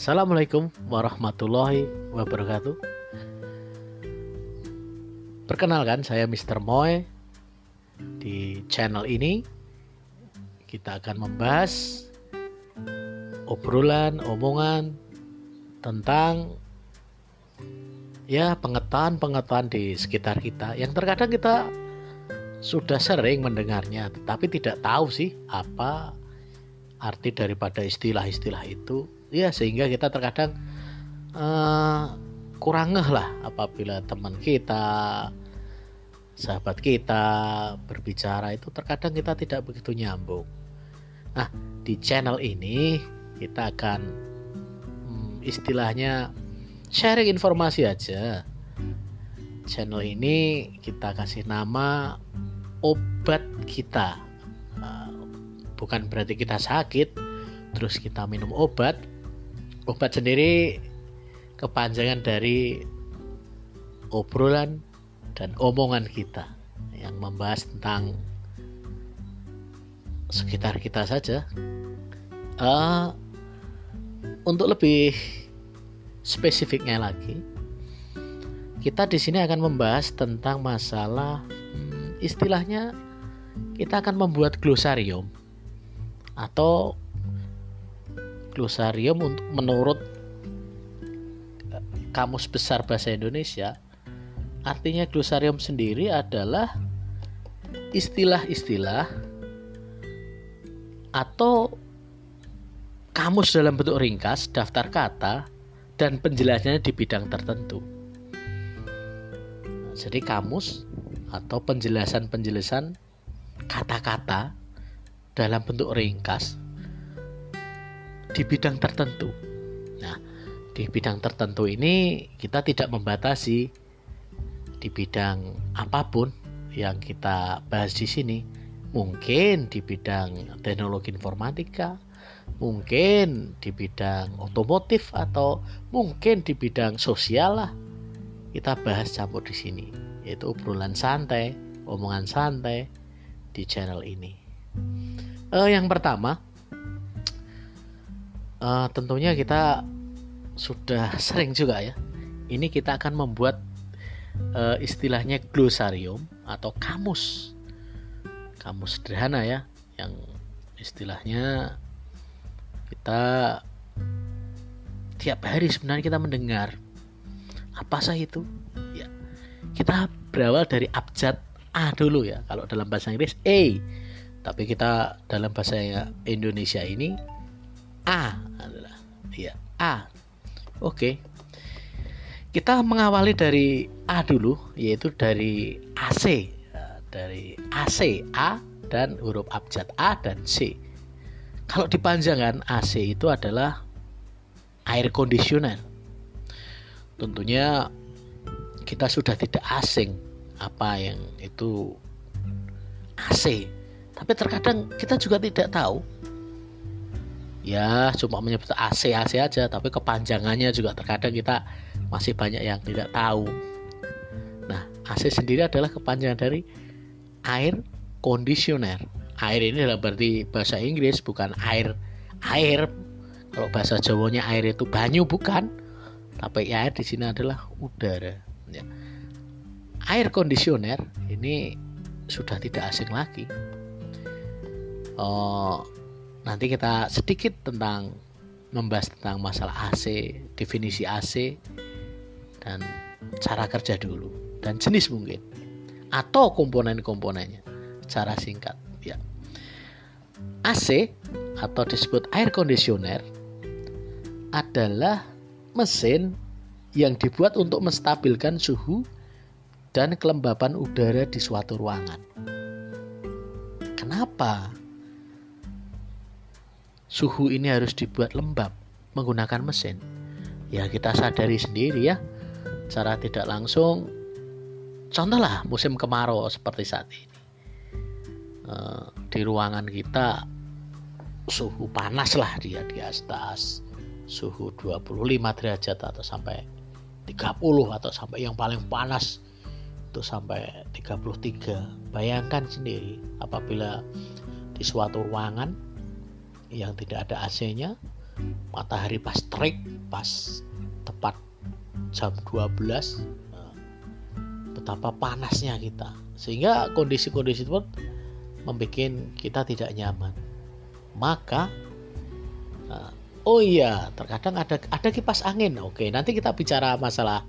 Assalamualaikum warahmatullahi wabarakatuh. Perkenalkan saya Mr. Moy. Di channel ini kita akan membahas obrolan, omongan tentang ya pengetahuan-pengetahuan di sekitar kita yang terkadang kita sudah sering mendengarnya tetapi tidak tahu sih apa arti daripada istilah-istilah itu ya sehingga kita terkadang uh, kurang ngeh lah apabila teman kita sahabat kita berbicara itu terkadang kita tidak begitu nyambung. Nah, di channel ini kita akan hmm, istilahnya sharing informasi aja. Channel ini kita kasih nama obat kita. Uh, bukan berarti kita sakit terus kita minum obat. Obat sendiri kepanjangan dari obrolan dan omongan kita yang membahas tentang sekitar kita saja. Uh, untuk lebih spesifiknya lagi, kita di sini akan membahas tentang masalah hmm, istilahnya kita akan membuat glosarium atau glosarium untuk menurut kamus besar bahasa Indonesia Artinya glosarium sendiri adalah istilah-istilah atau kamus dalam bentuk ringkas, daftar kata, dan penjelasannya di bidang tertentu. Jadi kamus atau penjelasan-penjelasan kata-kata dalam bentuk ringkas di bidang tertentu. Nah, di bidang tertentu ini kita tidak membatasi di bidang apa pun yang kita bahas di sini. Mungkin di bidang teknologi informatika, mungkin di bidang otomotif atau mungkin di bidang sosial lah. Kita bahas campur di sini, yaitu obrolan santai, omongan santai di channel ini. Uh, yang pertama, uh, tentunya kita sudah sering juga ya. Ini kita akan membuat uh, istilahnya glosarium atau kamus. Kamus sederhana ya yang istilahnya kita tiap hari sebenarnya kita mendengar apa sah itu? Ya kita berawal dari abjad A dulu ya kalau dalam bahasa Inggris A. Tapi kita dalam bahasa Indonesia ini A adalah ya A oke kita mengawali dari A dulu, yaitu dari AC, dari AC A dan huruf abjad A dan C. Kalau dipanjangkan AC itu adalah air conditioner. Tentunya kita sudah tidak asing apa yang itu AC. Tapi terkadang kita juga tidak tahu. Ya, cuma menyebut AC AC aja, tapi kepanjangannya juga terkadang kita masih banyak yang tidak tahu. Nah, AC sendiri adalah kepanjangan dari air conditioner. Air ini adalah berarti bahasa Inggris bukan air air. Kalau bahasa Jawanya air itu banyu bukan. Tapi air di sini adalah udara. Ya. Air conditioner ini sudah tidak asing lagi. Oh, nanti kita sedikit tentang membahas tentang masalah AC, definisi AC, dan cara kerja dulu dan jenis mungkin atau komponen-komponennya cara singkat ya AC atau disebut air conditioner adalah mesin yang dibuat untuk menstabilkan suhu dan kelembapan udara di suatu ruangan. Kenapa suhu ini harus dibuat lembab menggunakan mesin? Ya kita sadari sendiri ya secara tidak langsung. Contohlah musim kemarau seperti saat ini. Eh, di ruangan kita suhu panas lah dia di atas suhu 25 derajat atau sampai 30 atau sampai yang paling panas itu sampai 33 bayangkan sendiri apabila di suatu ruangan yang tidak ada AC-nya matahari pas terik pas tepat jam 12 nah, betapa panasnya kita. Sehingga kondisi-kondisi itu membuat kita tidak nyaman. Maka nah, oh iya terkadang ada ada kipas angin. Oke nanti kita bicara masalah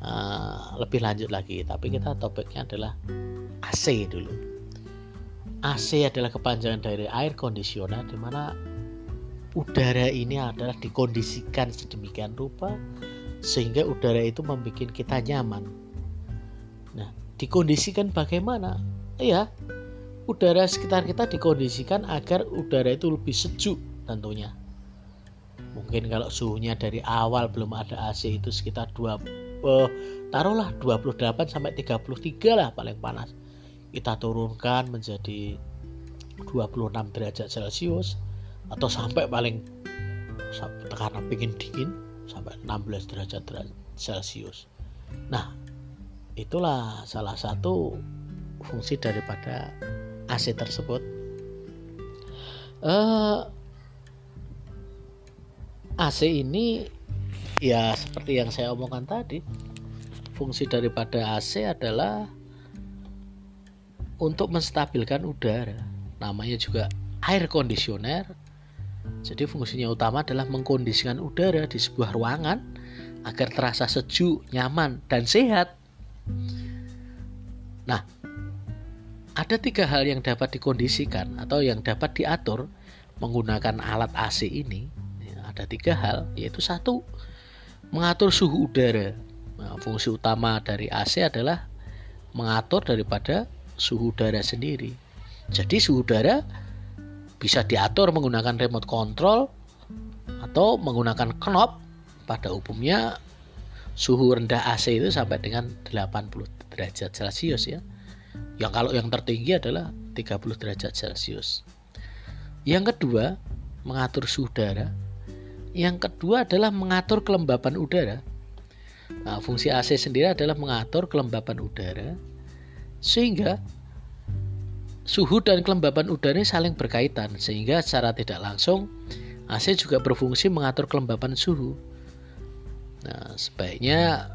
uh, lebih lanjut lagi. Tapi kita topiknya adalah AC dulu AC adalah kepanjangan dari air conditioner di mana udara ini adalah dikondisikan sedemikian rupa sehingga udara itu membuat kita nyaman. Nah, dikondisikan bagaimana? Ya, udara sekitar kita dikondisikan agar udara itu lebih sejuk tentunya. Mungkin kalau suhunya dari awal belum ada AC itu sekitar 2 eh, taruhlah 28 sampai 33 lah paling panas. Kita turunkan menjadi 26 derajat Celcius atau sampai paling karena pingin dingin sampai 16 derajat Celcius. Nah, itulah salah satu fungsi daripada AC tersebut. Uh, eh, AC ini ya seperti yang saya omongkan tadi, fungsi daripada AC adalah untuk menstabilkan udara. Namanya juga air conditioner jadi fungsinya utama adalah mengkondisikan udara di sebuah ruangan agar terasa sejuk, nyaman, dan sehat. Nah, ada tiga hal yang dapat dikondisikan atau yang dapat diatur menggunakan alat AC ini. Ada tiga hal, yaitu satu, mengatur suhu udara. Nah, fungsi utama dari AC adalah mengatur daripada suhu udara sendiri. Jadi suhu udara bisa diatur menggunakan remote control atau menggunakan knob pada umumnya suhu rendah AC itu sampai dengan 80 derajat Celcius ya. Yang kalau yang tertinggi adalah 30 derajat Celcius. Yang kedua, mengatur suhu udara. Yang kedua adalah mengatur kelembapan udara. Nah, fungsi AC sendiri adalah mengatur kelembapan udara sehingga suhu dan kelembapan udara saling berkaitan sehingga secara tidak langsung AC juga berfungsi mengatur kelembapan suhu. Nah, sebaiknya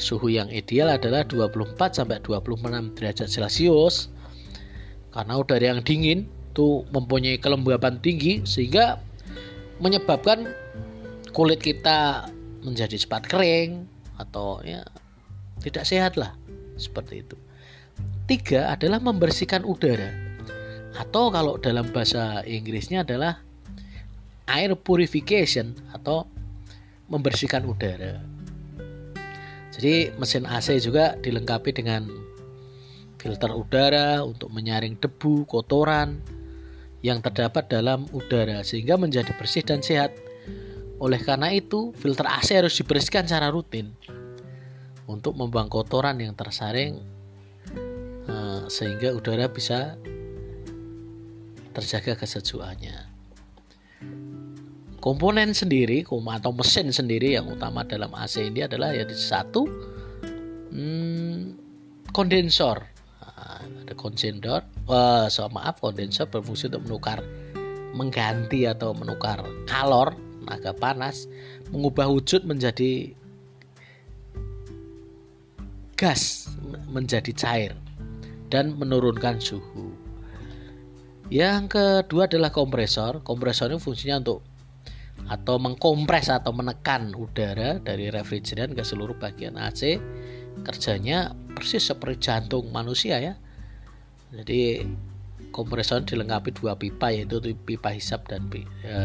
suhu yang ideal adalah 24 sampai 26 derajat Celcius. Karena udara yang dingin itu mempunyai kelembapan tinggi sehingga menyebabkan kulit kita menjadi cepat kering atau ya tidak sehat lah seperti itu. Tiga adalah membersihkan udara. Atau kalau dalam bahasa Inggrisnya adalah air purification atau membersihkan udara. Jadi mesin AC juga dilengkapi dengan filter udara untuk menyaring debu, kotoran yang terdapat dalam udara sehingga menjadi bersih dan sehat. Oleh karena itu, filter AC harus dibersihkan secara rutin untuk membuang kotoran yang tersaring sehingga udara bisa terjaga kesejukannya. Komponen sendiri atau mesin sendiri yang utama dalam AC ini adalah ya satu hmm, kondensor. Nah, ada kondensor, wah, so, maaf kondensor berfungsi untuk menukar, mengganti atau menukar kalor tenaga panas, mengubah wujud menjadi gas menjadi cair dan menurunkan suhu. Yang kedua adalah kompresor. Kompresor ini fungsinya untuk atau mengkompres atau menekan udara dari refrigeran ke seluruh bagian AC. Kerjanya persis seperti jantung manusia ya. Jadi kompresor dilengkapi dua pipa yaitu pipa hisap dan e,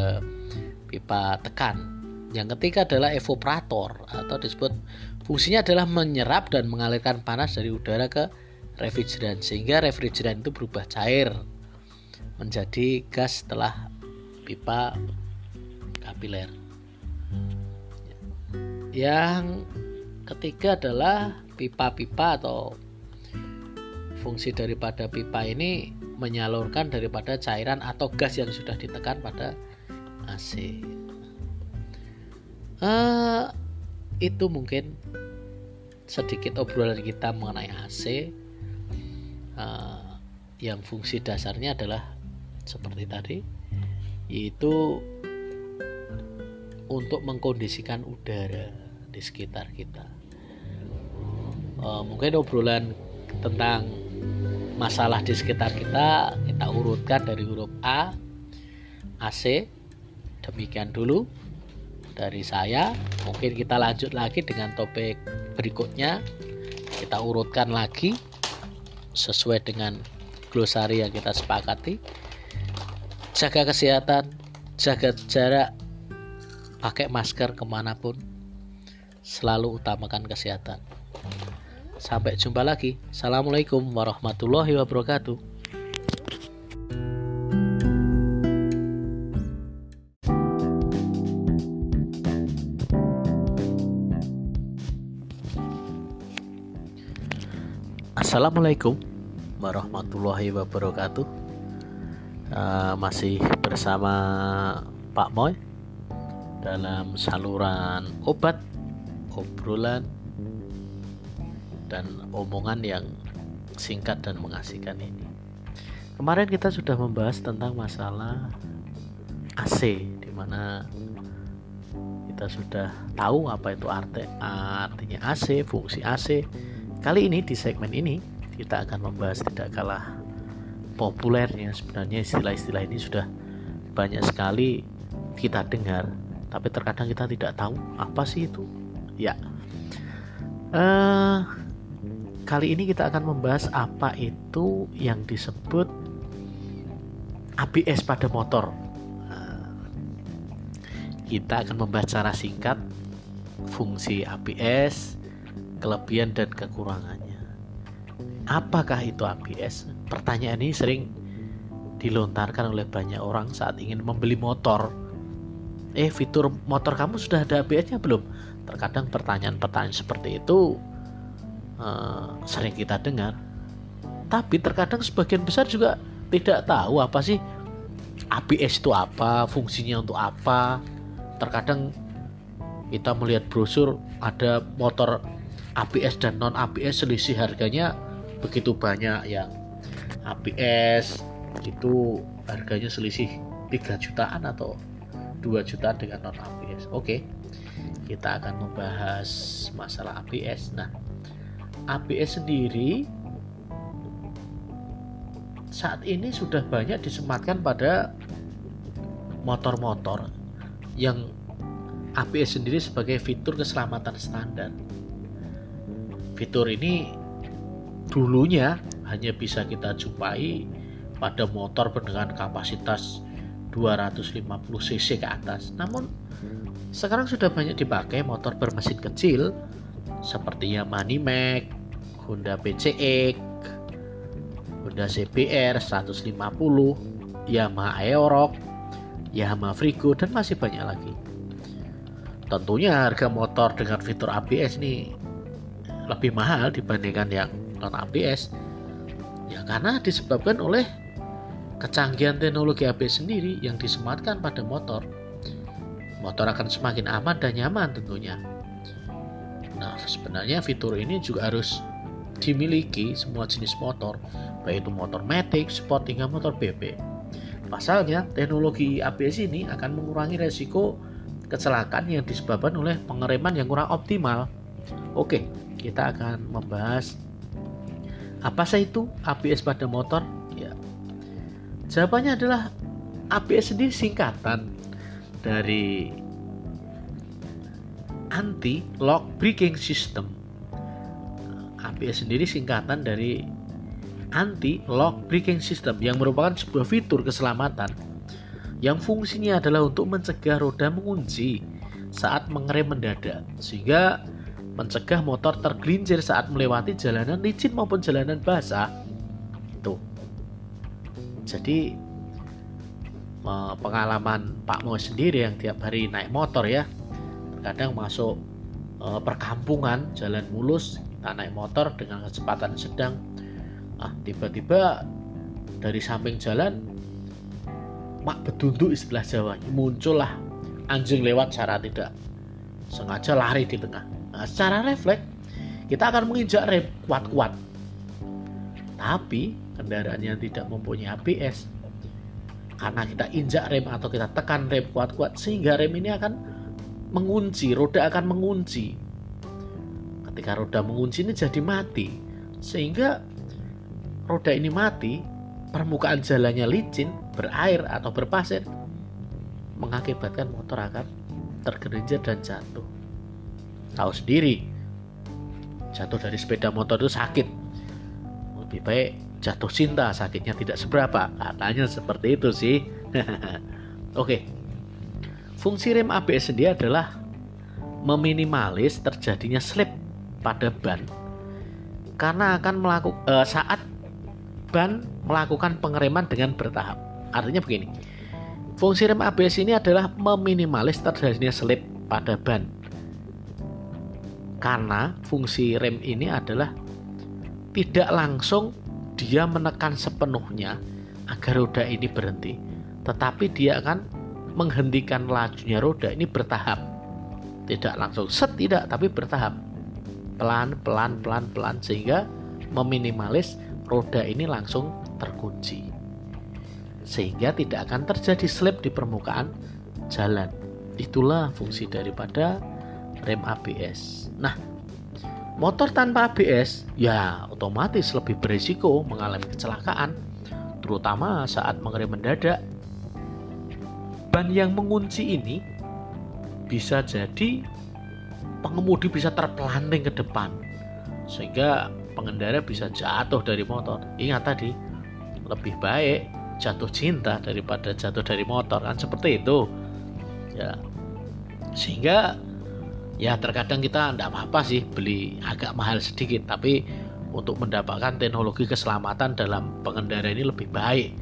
pipa tekan. Yang ketiga adalah evaporator atau disebut fungsinya adalah menyerap dan mengalirkan panas dari udara ke refrigeran sehingga refrigeran itu berubah cair menjadi gas setelah pipa kapiler. Yang ketiga adalah pipa-pipa atau fungsi daripada pipa ini menyalurkan daripada cairan atau gas yang sudah ditekan pada AC. Uh, eh, itu mungkin sedikit obrolan kita mengenai AC uh, yang fungsi dasarnya adalah seperti tadi yaitu untuk mengkondisikan udara di sekitar kita. Uh, mungkin obrolan tentang masalah di sekitar kita kita urutkan dari huruf A, AC. Demikian dulu dari saya. Mungkin kita lanjut lagi dengan topik berikutnya. Kita urutkan lagi sesuai dengan glosari yang kita sepakati. Jaga kesehatan, jaga jarak, pakai masker ke mana pun. Selalu utamakan kesehatan. Sampai jumpa lagi. Assalamualaikum warahmatullahi wabarakatuh Assalamualaikum warahmatullahi wabarakatuh uh, Masih bersama Pak Moy dalam saluran obat, obrolan, dan omongan yang singkat dan mengasihkan ini. Kemarin kita sudah membahas tentang masalah AC, di mana kita sudah tahu apa itu arti, artinya AC, fungsi AC. Kali ini di segmen ini kita akan membahas tidak kalah populernya sebenarnya istilah-istilah ini sudah banyak sekali kita dengar. Tapi terkadang kita tidak tahu apa sih itu. Ya. Uh, kali ini kita akan membahas apa itu yang disebut ABS pada motor. Uh, kita akan membahas secara singkat fungsi ABS kelebihan dan kekurangannya apakah itu ABS pertanyaan ini sering dilontarkan oleh banyak orang saat ingin membeli motor eh fitur motor kamu sudah ada ABS-nya belum? Terkadang pertanyaan-pertanyaan seperti itu uh, sering kita dengar. Tapi terkadang sebagian besar juga tidak tahu apa sih ABS itu apa, fungsinya untuk apa. Terkadang kita melihat brosur ada motor ABS dan non ABS selisih harganya begitu banyak yang ABS itu harganya selisih 3 jutaan atau 2 juta dengan non ABS. Oke. Kita akan membahas masalah ABS. Nah, ABS sendiri saat ini sudah banyak disematkan pada motor-motor yang ABS sendiri sebagai fitur keselamatan standar. Fitur ini dulunya hanya bisa kita jumpai pada motor dengan kapasitas 250 cc ke atas. Namun sekarang sudah banyak dipakai motor bermesin kecil seperti Yamaha Max, Honda PCX, Honda CBR 150, Yamaha Aerox, Yamaha Frigo dan masih banyak lagi. Tentunya harga motor dengan fitur ABS ini lebih mahal dibandingkan yang non ABS. Ya karena disebabkan oleh Kecanggihan teknologi ABS sendiri yang disematkan pada motor, motor akan semakin aman dan nyaman tentunya. Nah, sebenarnya fitur ini juga harus dimiliki semua jenis motor, baik itu motor matic, sport hingga motor BB. Pasalnya, teknologi ABS ini akan mengurangi resiko kecelakaan yang disebabkan oleh pengereman yang kurang optimal. Oke, kita akan membahas apa sih itu ABS pada motor Jawabannya adalah ABS sendiri singkatan dari anti lock braking system. ABS sendiri singkatan dari anti lock braking system yang merupakan sebuah fitur keselamatan yang fungsinya adalah untuk mencegah roda mengunci saat mengerem mendadak sehingga mencegah motor tergelincir saat melewati jalanan licin maupun jalanan basah. Tuh jadi pengalaman Pak Mo sendiri yang tiap hari naik motor ya terkadang masuk eh, perkampungan jalan mulus kita naik motor dengan kecepatan sedang. Ah tiba-tiba dari samping jalan mak bedunduk istilah Jawa muncullah anjing lewat secara tidak sengaja lari di tengah nah, secara refleks kita akan menginjak rem kuat-kuat tapi kendaraan yang tidak mempunyai ABS karena kita injak rem atau kita tekan rem kuat-kuat sehingga rem ini akan mengunci, roda akan mengunci. Ketika roda mengunci ini jadi mati, sehingga roda ini mati, permukaan jalannya licin, berair atau berpasir, mengakibatkan motor akan tergelincir dan jatuh. Tahu sendiri, jatuh dari sepeda motor itu sakit. Lebih baik jatuh cinta, sakitnya tidak seberapa. Katanya seperti itu sih. Oke. Fungsi rem ABS sendiri adalah meminimalis terjadinya slip pada ban karena akan melakukan uh, saat ban melakukan pengereman dengan bertahap. Artinya begini. Fungsi rem ABS ini adalah meminimalis terjadinya slip pada ban. Karena fungsi rem ini adalah tidak langsung dia menekan sepenuhnya agar roda ini berhenti, tetapi dia akan menghentikan lajunya roda ini bertahap. Tidak langsung set tidak, tapi bertahap. Pelan, pelan, pelan, pelan sehingga meminimalis roda ini langsung terkunci sehingga tidak akan terjadi slip di permukaan jalan. Itulah fungsi daripada rem ABS. Nah, motor tanpa ABS ya otomatis lebih berisiko mengalami kecelakaan, terutama saat mengerem mendadak. Ban yang mengunci ini bisa jadi pengemudi bisa terpelanting ke depan sehingga pengendara bisa jatuh dari motor. Ingat tadi, lebih baik jatuh cinta daripada jatuh dari motor kan seperti itu ya sehingga ya terkadang kita tidak apa-apa sih beli agak mahal sedikit tapi untuk mendapatkan teknologi keselamatan dalam pengendara ini lebih baik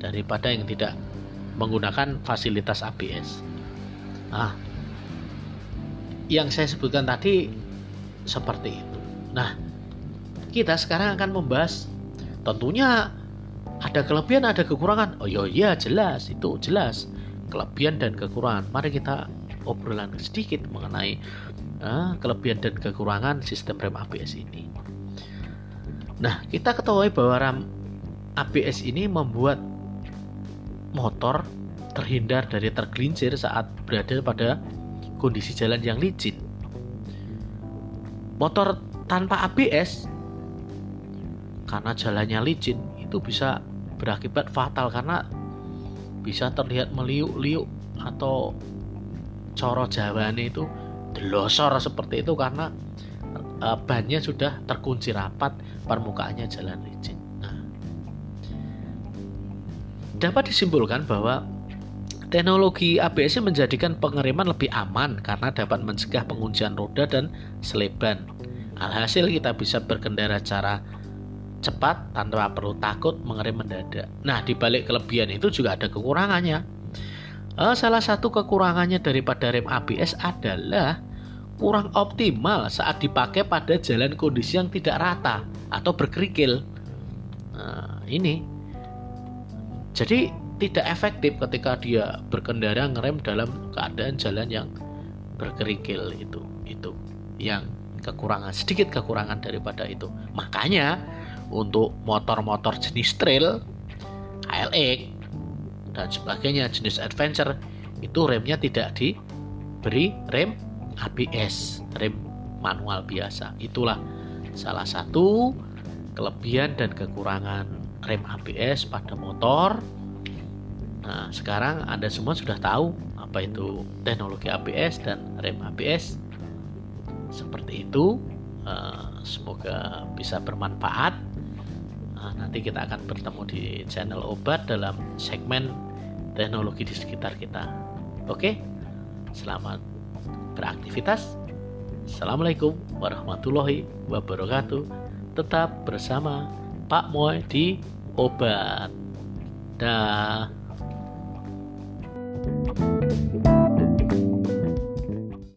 daripada yang tidak menggunakan fasilitas ABS. Nah, yang saya sebutkan tadi seperti itu. Nah, kita sekarang akan membahas tentunya ada kelebihan ada kekurangan oh iya, iya jelas itu jelas kelebihan dan kekurangan mari kita obrolan sedikit mengenai uh, kelebihan dan kekurangan sistem rem ABS ini. Nah kita ketahui bahwa rem ABS ini membuat motor terhindar dari tergelincir saat berada pada kondisi jalan yang licin. Motor tanpa ABS karena jalannya licin itu bisa berakibat fatal karena bisa terlihat meliuk-liuk atau coro jawane itu delosor seperti itu karena e, bannya sudah terkunci rapat permukaannya jalan licin. Nah, dapat disimpulkan bahwa teknologi ABS menjadikan pengereman lebih aman karena dapat mencegah penguncian roda dan seleban. Alhasil kita bisa berkendara cara cepat tanpa perlu takut mengerem mendadak. Nah, di balik kelebihan itu juga ada kekurangannya. Uh, salah satu kekurangannya daripada rem ABS adalah kurang optimal saat dipakai pada jalan kondisi yang tidak rata atau berkerikil. Nah, ini jadi tidak efektif ketika dia berkendara ngerem dalam keadaan jalan yang berkerikil itu itu yang kekurangan sedikit kekurangan daripada itu makanya untuk motor-motor jenis trail, KLX dan sebagainya jenis adventure itu remnya tidak diberi rem ABS, rem manual biasa. Itulah salah satu kelebihan dan kekurangan rem ABS pada motor. Nah, sekarang Anda semua sudah tahu apa itu teknologi ABS dan rem ABS. Seperti itu, eh, semoga bisa bermanfaat Nah, nanti kita akan bertemu di channel obat dalam segmen teknologi di sekitar kita. Oke, selamat beraktivitas. Assalamualaikum warahmatullahi wabarakatuh. Tetap bersama Pak Moy di obat. Dah. thank you